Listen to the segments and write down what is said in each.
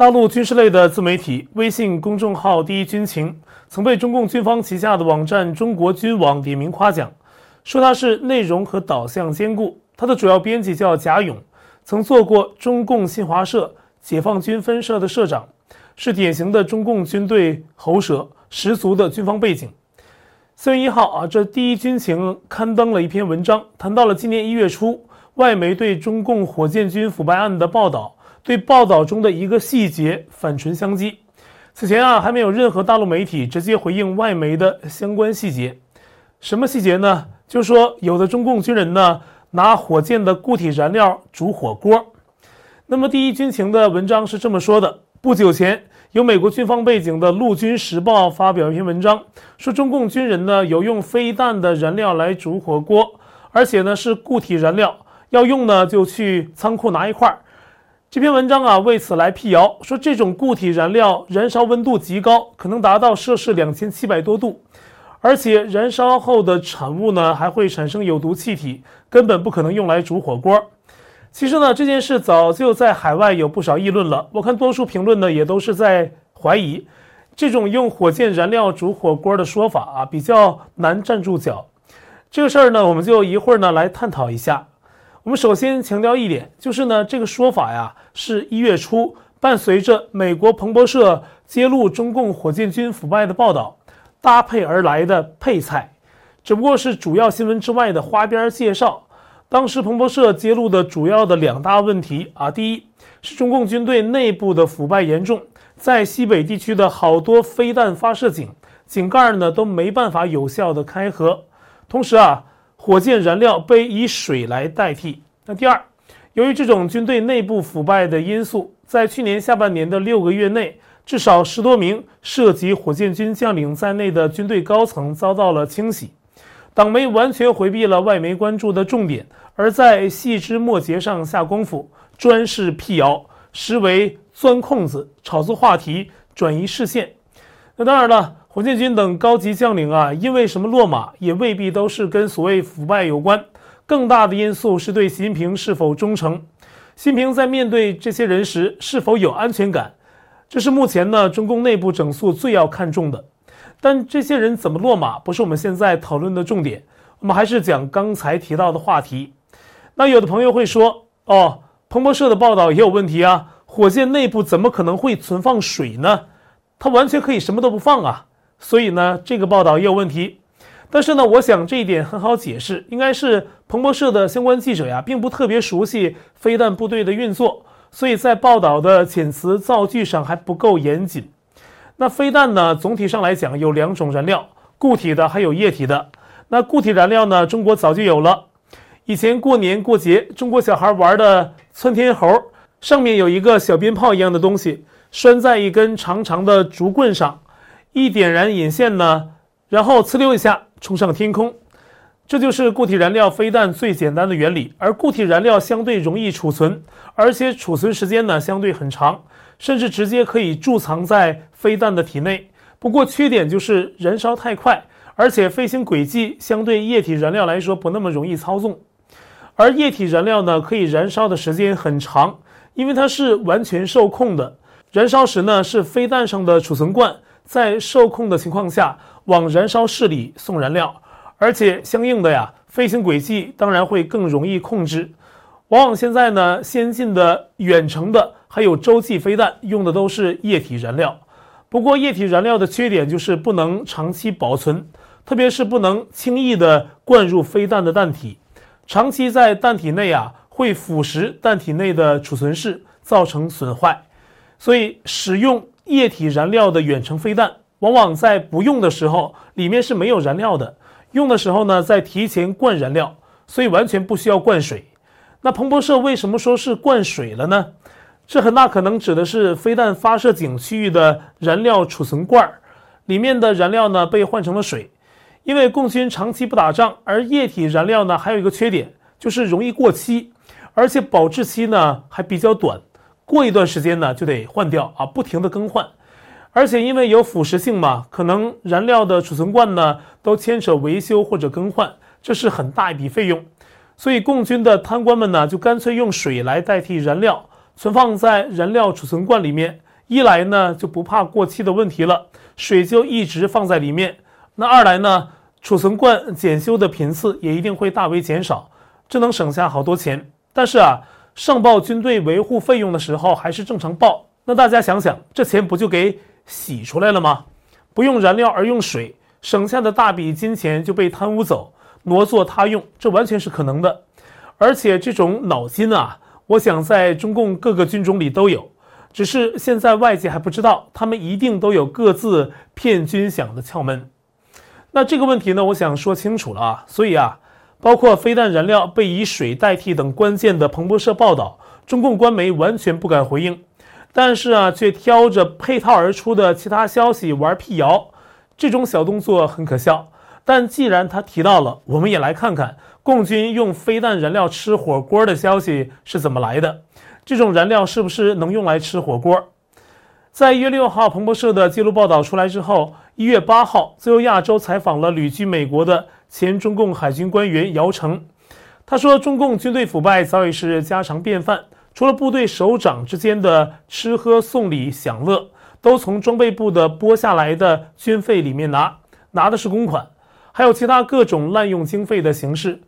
大陆军事类的自媒体微信公众号“第一军情”曾被中共军方旗下的网站“中国军网”点名夸奖，说它是内容和导向兼顾。它的主要编辑叫贾勇，曾做过中共新华社解放军分社的社长，是典型的中共军队喉舌，十足的军方背景。四月一号啊，这“第一军情”刊登了一篇文章，谈到了今年一月初外媒对中共火箭军腐败案的报道。对报道中的一个细节反唇相讥。此前啊，还没有任何大陆媒体直接回应外媒的相关细节。什么细节呢？就说有的中共军人呢，拿火箭的固体燃料煮火锅。那么第一军情的文章是这么说的：不久前，有美国军方背景的《陆军时报》发表一篇文章，说中共军人呢有用飞弹的燃料来煮火锅，而且呢是固体燃料，要用呢就去仓库拿一块儿。这篇文章啊，为此来辟谣，说这种固体燃料燃烧温度极高，可能达到摄氏两千七百多度，而且燃烧后的产物呢还会产生有毒气体，根本不可能用来煮火锅。其实呢，这件事早就在海外有不少议论了。我看多数评论呢也都是在怀疑，这种用火箭燃料煮火锅的说法啊比较难站住脚。这个事儿呢，我们就一会儿呢来探讨一下。我们首先强调一点，就是呢，这个说法呀，是一月初伴随着美国彭博社揭露中共火箭军腐败的报道搭配而来的配菜，只不过是主要新闻之外的花边介绍。当时彭博社揭露的主要的两大问题啊，第一是中共军队内部的腐败严重，在西北地区的好多飞弹发射井井盖呢都没办法有效的开合，同时啊。火箭燃料被以水来代替。那第二，由于这种军队内部腐败的因素，在去年下半年的六个月内，至少十多名涉及火箭军将领在内的军队高层遭到了清洗。党媒完全回避了外媒关注的重点，而在细枝末节上下功夫，专事辟谣，实为钻空子、炒作话题、转移视线。那当然了。火箭军等高级将领啊，因为什么落马，也未必都是跟所谓腐败有关。更大的因素是对习近平是否忠诚。习近平在面对这些人时是否有安全感，这是目前呢中共内部整肃最要看重的。但这些人怎么落马，不是我们现在讨论的重点。我们还是讲刚才提到的话题。那有的朋友会说，哦，彭博社的报道也有问题啊，火箭内部怎么可能会存放水呢？它完全可以什么都不放啊。所以呢，这个报道也有问题，但是呢，我想这一点很好解释，应该是彭博社的相关记者呀，并不特别熟悉飞弹部队的运作，所以在报道的遣词造句上还不够严谨。那飞弹呢，总体上来讲有两种燃料，固体的还有液体的。那固体燃料呢，中国早就有了，以前过年过节，中国小孩玩的窜天猴，上面有一个小鞭炮一样的东西，拴在一根长长的竹棍上。一点燃引线呢，然后呲溜一下冲上天空，这就是固体燃料飞弹最简单的原理。而固体燃料相对容易储存，而且储存时间呢相对很长，甚至直接可以贮藏在飞弹的体内。不过缺点就是燃烧太快，而且飞行轨迹相对液体燃料来说不那么容易操纵。而液体燃料呢可以燃烧的时间很长，因为它是完全受控的。燃烧时呢是飞弹上的储存罐。在受控的情况下，往燃烧室里送燃料，而且相应的呀，飞行轨迹当然会更容易控制。往往现在呢，先进的远程的还有洲际飞弹用的都是液体燃料。不过，液体燃料的缺点就是不能长期保存，特别是不能轻易的灌入飞弹的弹体，长期在弹体内啊，会腐蚀弹体内的储存室，造成损坏。所以使用。液体燃料的远程飞弹，往往在不用的时候，里面是没有燃料的；用的时候呢，再提前灌燃料，所以完全不需要灌水。那彭博社为什么说是灌水了呢？这很大可能指的是飞弹发射井区域的燃料储存罐儿里面的燃料呢被换成了水。因为共军长期不打仗，而液体燃料呢还有一个缺点，就是容易过期，而且保质期呢还比较短。过一段时间呢，就得换掉啊，不停的更换，而且因为有腐蚀性嘛，可能燃料的储存罐呢都牵扯维修或者更换，这是很大一笔费用，所以共军的贪官们呢就干脆用水来代替燃料，存放在燃料储存罐里面，一来呢就不怕过期的问题了，水就一直放在里面；那二来呢，储存罐检修的频次也一定会大为减少，这能省下好多钱。但是啊，上报军队维护费用的时候还是正常报，那大家想想，这钱不就给洗出来了吗？不用燃料而用水，省下的大笔金钱就被贪污走，挪作他用，这完全是可能的。而且这种脑筋啊，我想在中共各个军种里都有，只是现在外界还不知道，他们一定都有各自骗军饷的窍门。那这个问题呢，我想说清楚了啊。所以啊，包括飞弹燃料被以水代替等关键的彭博社报道，中共官媒完全不敢回应，但是啊，却挑着配套而出的其他消息玩辟谣，这种小动作很可笑。但既然他提到了，我们也来看看。共军用飞弹燃料吃火锅的消息是怎么来的？这种燃料是不是能用来吃火锅？在一月六号彭博社的记录报道出来之后，一月八号，自由亚洲采访了旅居美国的前中共海军官员姚成。他说：“中共军队腐败早已是家常便饭，除了部队首长之间的吃喝送礼享乐，都从装备部的拨下来的军费里面拿，拿的是公款，还有其他各种滥用经费的形式。”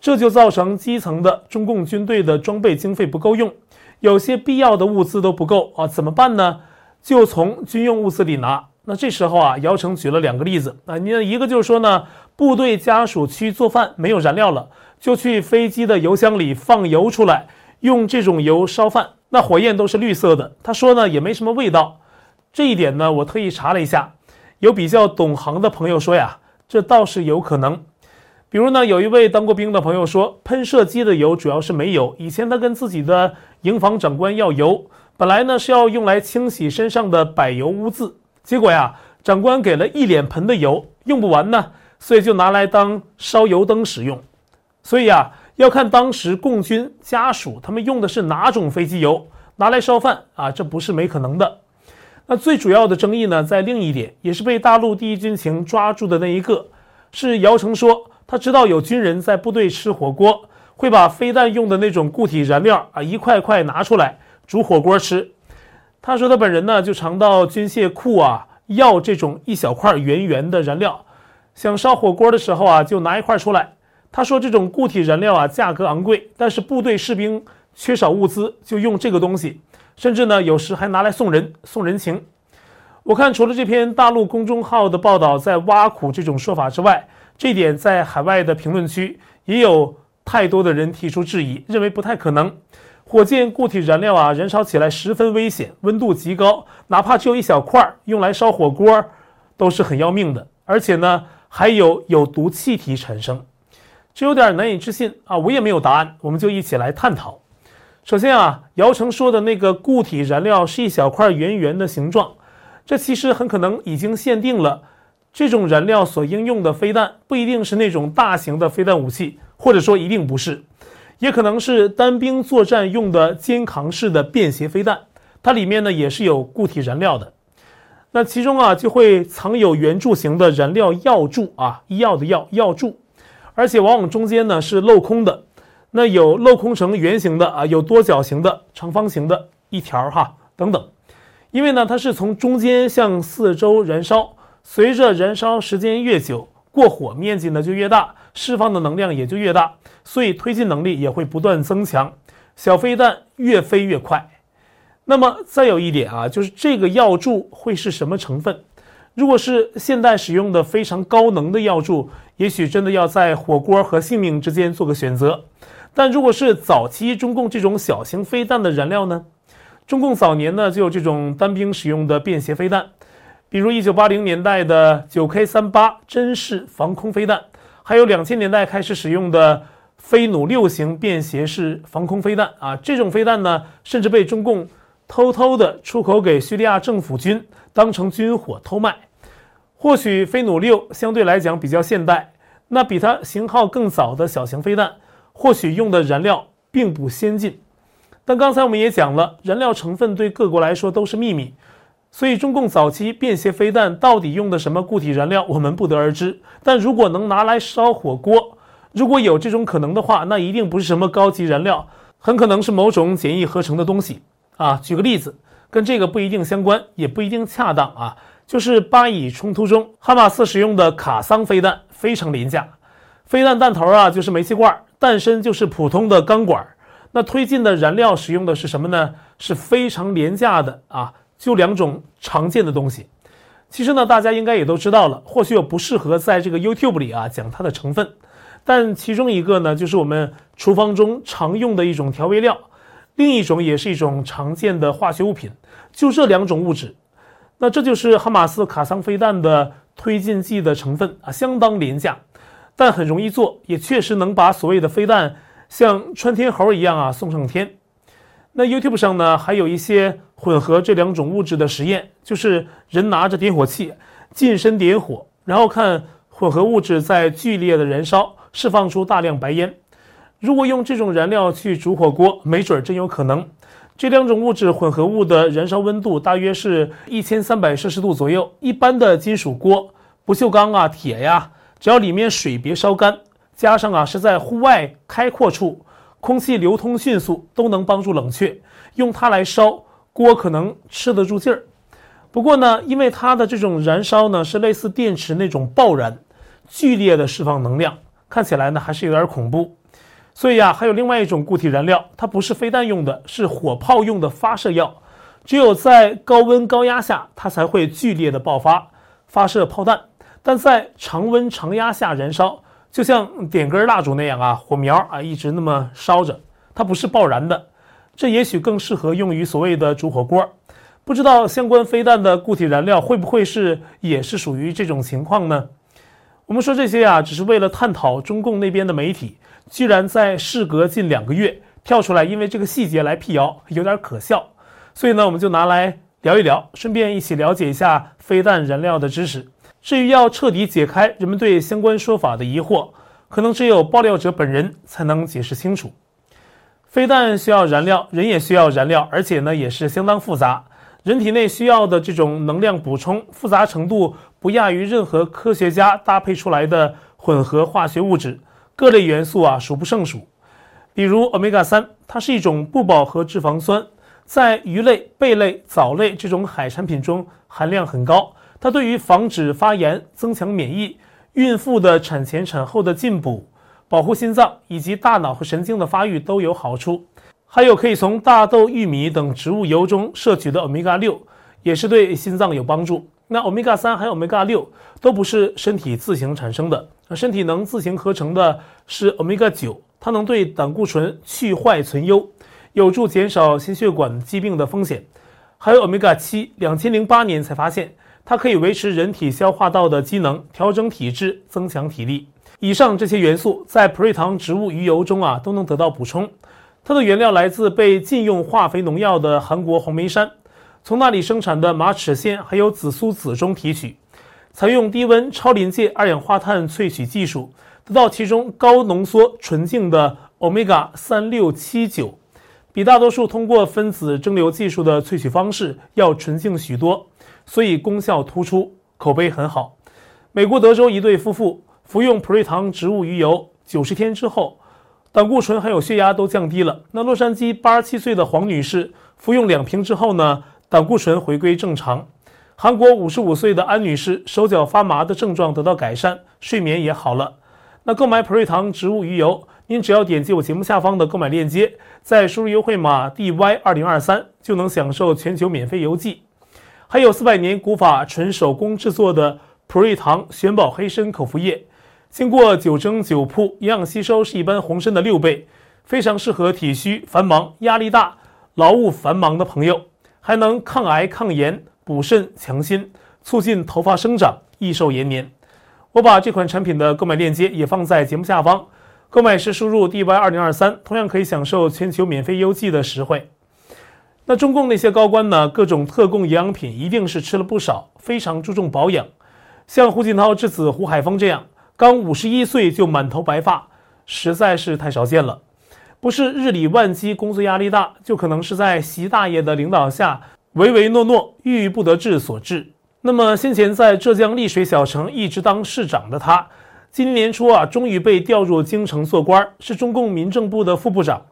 这就造成基层的中共军队的装备经费不够用，有些必要的物资都不够啊，怎么办呢？就从军用物资里拿。那这时候啊，姚成举了两个例子啊，你一个就是说呢，部队家属去做饭没有燃料了，就去飞机的油箱里放油出来，用这种油烧饭，那火焰都是绿色的。他说呢，也没什么味道。这一点呢，我特意查了一下，有比较懂行的朋友说呀，这倒是有可能。比如呢，有一位当过兵的朋友说，喷射机的油主要是煤油。以前他跟自己的营房长官要油，本来呢是要用来清洗身上的柏油污渍，结果呀，长官给了一脸盆的油，用不完呢，所以就拿来当烧油灯使用。所以啊，要看当时共军家属他们用的是哪种飞机油，拿来烧饭啊，这不是没可能的。那最主要的争议呢，在另一点，也是被大陆第一军情抓住的那一个，是姚成说。他知道有军人在部队吃火锅，会把飞弹用的那种固体燃料啊一块块拿出来煮火锅吃。他说他本人呢就常到军械库啊要这种一小块圆圆的燃料，想烧火锅的时候啊就拿一块出来。他说这种固体燃料啊价格昂贵，但是部队士兵缺少物资就用这个东西，甚至呢有时还拿来送人送人情。我看除了这篇大陆公众号的报道在挖苦这种说法之外，这点在海外的评论区也有太多的人提出质疑，认为不太可能。火箭固体燃料啊，燃烧起来十分危险，温度极高，哪怕只有一小块用来烧火锅，都是很要命的。而且呢，还有有毒气体产生，这有点难以置信啊！我也没有答案，我们就一起来探讨。首先啊，姚成说的那个固体燃料是一小块圆圆的形状，这其实很可能已经限定了。这种燃料所应用的飞弹不一定是那种大型的飞弹武器，或者说一定不是，也可能是单兵作战用的肩扛式的便携飞弹，它里面呢也是有固体燃料的。那其中啊就会藏有圆柱形的燃料药柱啊，医药的药药柱，而且往往中间呢是镂空的，那有镂空成圆形的啊，有多角形的、长方形的一条哈等等，因为呢它是从中间向四周燃烧。随着燃烧时间越久，过火面积呢就越大，释放的能量也就越大，所以推进能力也会不断增强，小飞弹越飞越快。那么再有一点啊，就是这个药柱会是什么成分？如果是现代使用的非常高能的药柱，也许真的要在火锅和性命之间做个选择。但如果是早期中共这种小型飞弹的燃料呢？中共早年呢就有这种单兵使用的便携飞弹。比如一九八零年代的九 K 三八针式防空飞弹，还有两千年代开始使用的飞弩六型便携式防空飞弹啊，这种飞弹呢，甚至被中共偷偷的出口给叙利亚政府军，当成军火偷卖。或许飞弩六相对来讲比较现代，那比它型号更早的小型飞弹，或许用的燃料并不先进。但刚才我们也讲了，燃料成分对各国来说都是秘密。所以，中共早期便携飞弹到底用的什么固体燃料，我们不得而知。但如果能拿来烧火锅，如果有这种可能的话，那一定不是什么高级燃料，很可能是某种简易合成的东西啊。举个例子，跟这个不一定相关，也不一定恰当啊。就是巴以冲突中，哈马斯使用的卡桑飞弹非常廉价，飞弹弹头啊就是煤气罐，弹身就是普通的钢管，那推进的燃料使用的是什么呢？是非常廉价的啊，就两种常见的东西。其实呢，大家应该也都知道了，或许我不适合在这个 YouTube 里啊讲它的成分，但其中一个呢就是我们厨房中常用的一种调味料，另一种也是一种常见的化学物品，就这两种物质。那这就是哈马斯卡桑飞弹的推进剂的成分啊，相当廉价，但很容易做，也确实能把所谓的飞弹像穿天猴一样啊送上天。那 YouTube 上呢还有一些混合这两种物质的实验，就是人拿着点火器近身点火，然后看混合物质在剧烈的燃烧，释放出大量白烟。如果用这种燃料去煮火锅，没准真有可能。这两种物质混合物的燃烧温度大约是一千三百摄氏度左右。一般的金属锅、不锈钢啊、铁呀，只要里面水别烧干，加上啊是在户外开阔处，空气流通迅速，都能帮助冷却。用它来烧锅可能吃得住劲儿。不过呢，因为它的这种燃烧呢是类似电池那种爆燃，剧烈的释放能量，看起来呢还是有点恐怖。所以啊，还有另外一种固体燃料，它不是飞弹用的，是火炮用的发射药。只有在高温高压下，它才会剧烈的爆发，发射炮弹。但在常温常压下燃烧，就像点根蜡烛那样啊，火苗啊一直那么烧着，它不是爆燃的。这也许更适合用于所谓的煮火锅。不知道相关飞弹的固体燃料会不会是也是属于这种情况呢？我们说这些啊，只是为了探讨中共那边的媒体。居然在事隔近两个月跳出来，因为这个细节来辟谣，有点可笑。所以呢，我们就拿来聊一聊，顺便一起了解一下飞弹燃料的知识。至于要彻底解开人们对相关说法的疑惑，可能只有爆料者本人才能解释清楚。飞弹需要燃料，人也需要燃料，而且呢也是相当复杂。人体内需要的这种能量补充复杂程度不亚于任何科学家搭配出来的混合化学物质。各类元素啊数不胜数，比如，Omega 三，它是一种不饱和脂肪酸，在鱼类、贝类、藻类这种海产品中含量很高。它对于防止发炎、增强免疫、孕妇的产前产后的进补、保护心脏以及大脑和神经的发育都有好处。还有可以从大豆、玉米等植物油中摄取的 Omega 六，也是对心脏有帮助。那欧米伽三还有欧米伽六都不是身体自行产生的。身体能自行合成的是欧米伽九，它能对胆固醇去坏存优，有助减少心血管疾病的风险。还有欧米伽七，两千零八年才发现，它可以维持人体消化道的机能，调整体质，增强体力。以上这些元素在普瑞堂植物鱼油中啊都能得到补充。它的原料来自被禁用化肥农药的韩国红梅山，从那里生产的马齿苋还有紫苏籽中提取。采用低温超临界二氧化碳萃取技术，得到其中高浓缩纯净的欧米伽三六七九，比大多数通过分子蒸馏技术的萃取方式要纯净许多，所以功效突出，口碑很好。美国德州一对夫妇服用普瑞堂植物鱼油九十天之后，胆固醇还有血压都降低了。那洛杉矶八十七岁的黄女士服用两瓶之后呢，胆固醇回归正常。韩国五十五岁的安女士手脚发麻的症状得到改善，睡眠也好了。那购买普瑞堂植物鱼油，您只要点击我节目下方的购买链接，再输入优惠码 DY 二零二三，就能享受全球免费邮寄。还有四百年古法纯手工制作的普瑞堂玄宝黑参口服液，经过九蒸九铺，营养吸收是一般红参的六倍，非常适合体虚繁忙、压力大、劳务繁忙的朋友，还能抗癌抗炎。补肾强心，促进头发生长，益寿延年。我把这款产品的购买链接也放在节目下方，购买时输入 DY 二零二三，同样可以享受全球免费邮寄的实惠。那中共那些高官呢？各种特供营养品一定是吃了不少，非常注重保养。像胡锦涛之子胡海峰这样，刚五十一岁就满头白发，实在是太少见了。不是日理万机，工作压力大，就可能是在习大爷的领导下。唯唯诺诺、郁郁不得志所致。那么，先前在浙江丽水小城一直当市长的他，今年初啊，终于被调入京城做官，是中共民政部的副部长。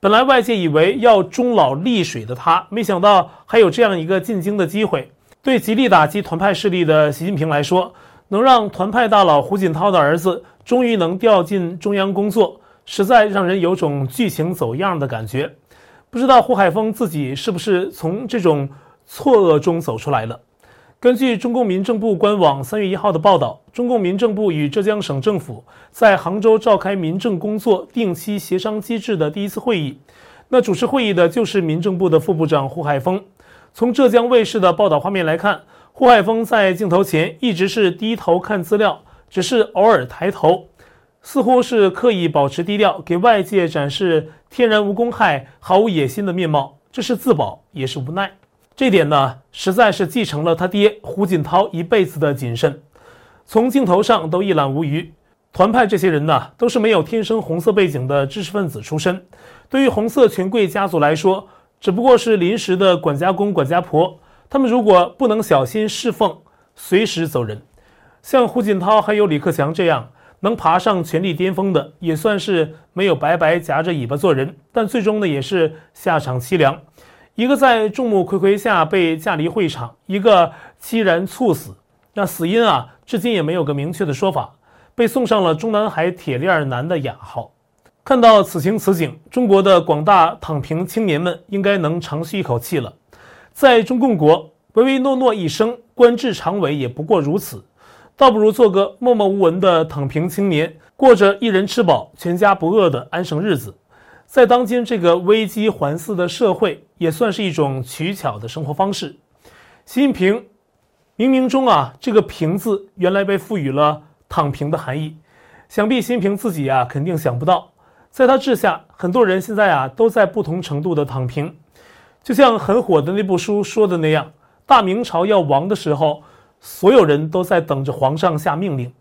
本来外界以为要终老丽水的他，没想到还有这样一个进京的机会。对极力打击团派势力的习近平来说，能让团派大佬胡锦涛的儿子终于能调进中央工作，实在让人有种剧情走样的感觉。不知道胡海峰自己是不是从这种错愕中走出来了？根据中共民政部官网三月一号的报道，中共民政部与浙江省政府在杭州召开民政工作定期协商机制的第一次会议。那主持会议的就是民政部的副部长胡海峰。从浙江卫视的报道画面来看，胡海峰在镜头前一直是低头看资料，只是偶尔抬头，似乎是刻意保持低调，给外界展示天然无公害、毫无野心的面貌。这是自保，也是无奈。这点呢，实在是继承了他爹胡锦涛一辈子的谨慎，从镜头上都一览无余。团派这些人呢，都是没有天生红色背景的知识分子出身，对于红色权贵家族来说。只不过是临时的管家公、管家婆，他们如果不能小心侍奉，随时走人。像胡锦涛还有李克强这样能爬上权力巅峰的，也算是没有白白夹着尾巴做人，但最终呢，也是下场凄凉。一个在众目睽睽下被架离会场，一个凄然猝死。那死因啊，至今也没有个明确的说法，被送上了中南海铁链男的雅号。看到此情此景，中国的广大躺平青年们应该能长吁一口气了。在中共国，唯唯诺诺一生，官至常委也不过如此，倒不如做个默默无闻的躺平青年，过着一人吃饱全家不饿的安生日子。在当今这个危机环伺的社会，也算是一种取巧的生活方式。习近平冥冥中啊，这个“平”字原来被赋予了躺平的含义，想必习近平自己啊，肯定想不到。在他治下，很多人现在啊都在不同程度的躺平，就像很火的那部书说的那样，大明朝要亡的时候，所有人都在等着皇上下命令。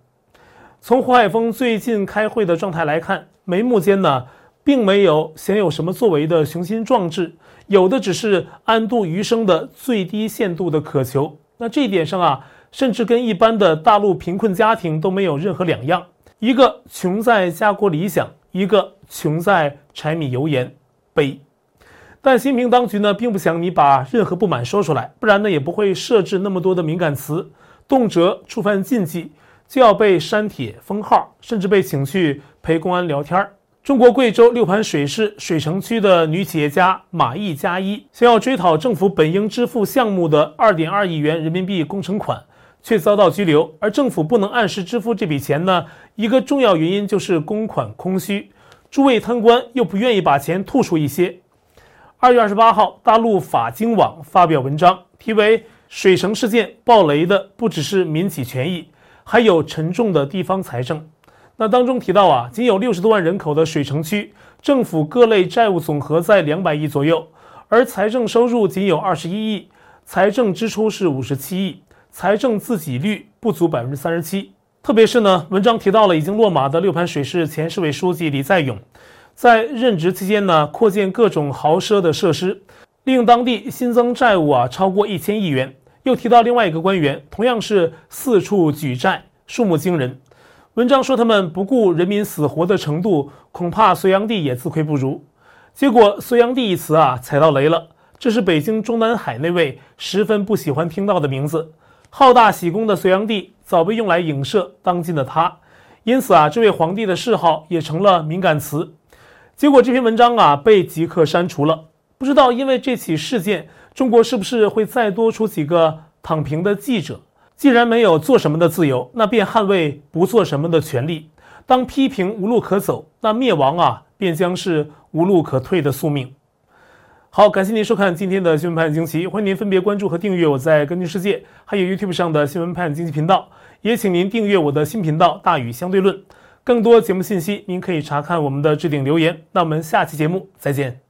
从胡海峰最近开会的状态来看，眉目间呢并没有显有什么作为的雄心壮志，有的只是安度余生的最低限度的渴求。那这一点上啊，甚至跟一般的大陆贫困家庭都没有任何两样，一个穷在家国理想。一个穷在柴米油盐，悲。但新平当局呢，并不想你把任何不满说出来，不然呢，也不会设置那么多的敏感词，动辄触犯禁忌就要被删帖封号，甚至被请去陪公安聊天中国贵州六盘水市水城区的女企业家马毅加一，想要追讨政府本应支付项目的二点二亿元人民币工程款。却遭到拘留，而政府不能按时支付这笔钱呢？一个重要原因就是公款空虚，诸位贪官又不愿意把钱吐出一些。二月二十八号，大陆法经网发表文章，题为《水城事件》，爆雷的不只是民企权益，还有沉重的地方财政。那当中提到啊，仅有六十多万人口的水城区，政府各类债务总和在两百亿左右，而财政收入仅有二十一亿，财政支出是五十七亿。财政自给率不足百分之三十七，特别是呢，文章提到了已经落马的六盘水市前市委书记李在勇，在任职期间呢，扩建各种豪奢的设施，令当地新增债务啊超过一千亿元。又提到另外一个官员，同样是四处举债，数目惊人。文章说他们不顾人民死活的程度，恐怕隋炀帝也自愧不如。结果“隋炀帝”一词啊踩到雷了，这是北京中南海那位十分不喜欢听到的名字。好大喜功的隋炀帝早被用来影射当今的他，因此啊，这位皇帝的谥号也成了敏感词。结果这篇文章啊被即刻删除了。不知道因为这起事件，中国是不是会再多出几个躺平的记者？既然没有做什么的自由，那便捍卫不做什么的权利。当批评无路可走，那灭亡啊便将是无路可退的宿命。好，感谢您收看今天的新闻盘惊奇，欢迎您分别关注和订阅我在根据世界，还有 YouTube 上的新闻盘经济频道，也请您订阅我的新频道大宇相对论。更多节目信息，您可以查看我们的置顶留言。那我们下期节目再见。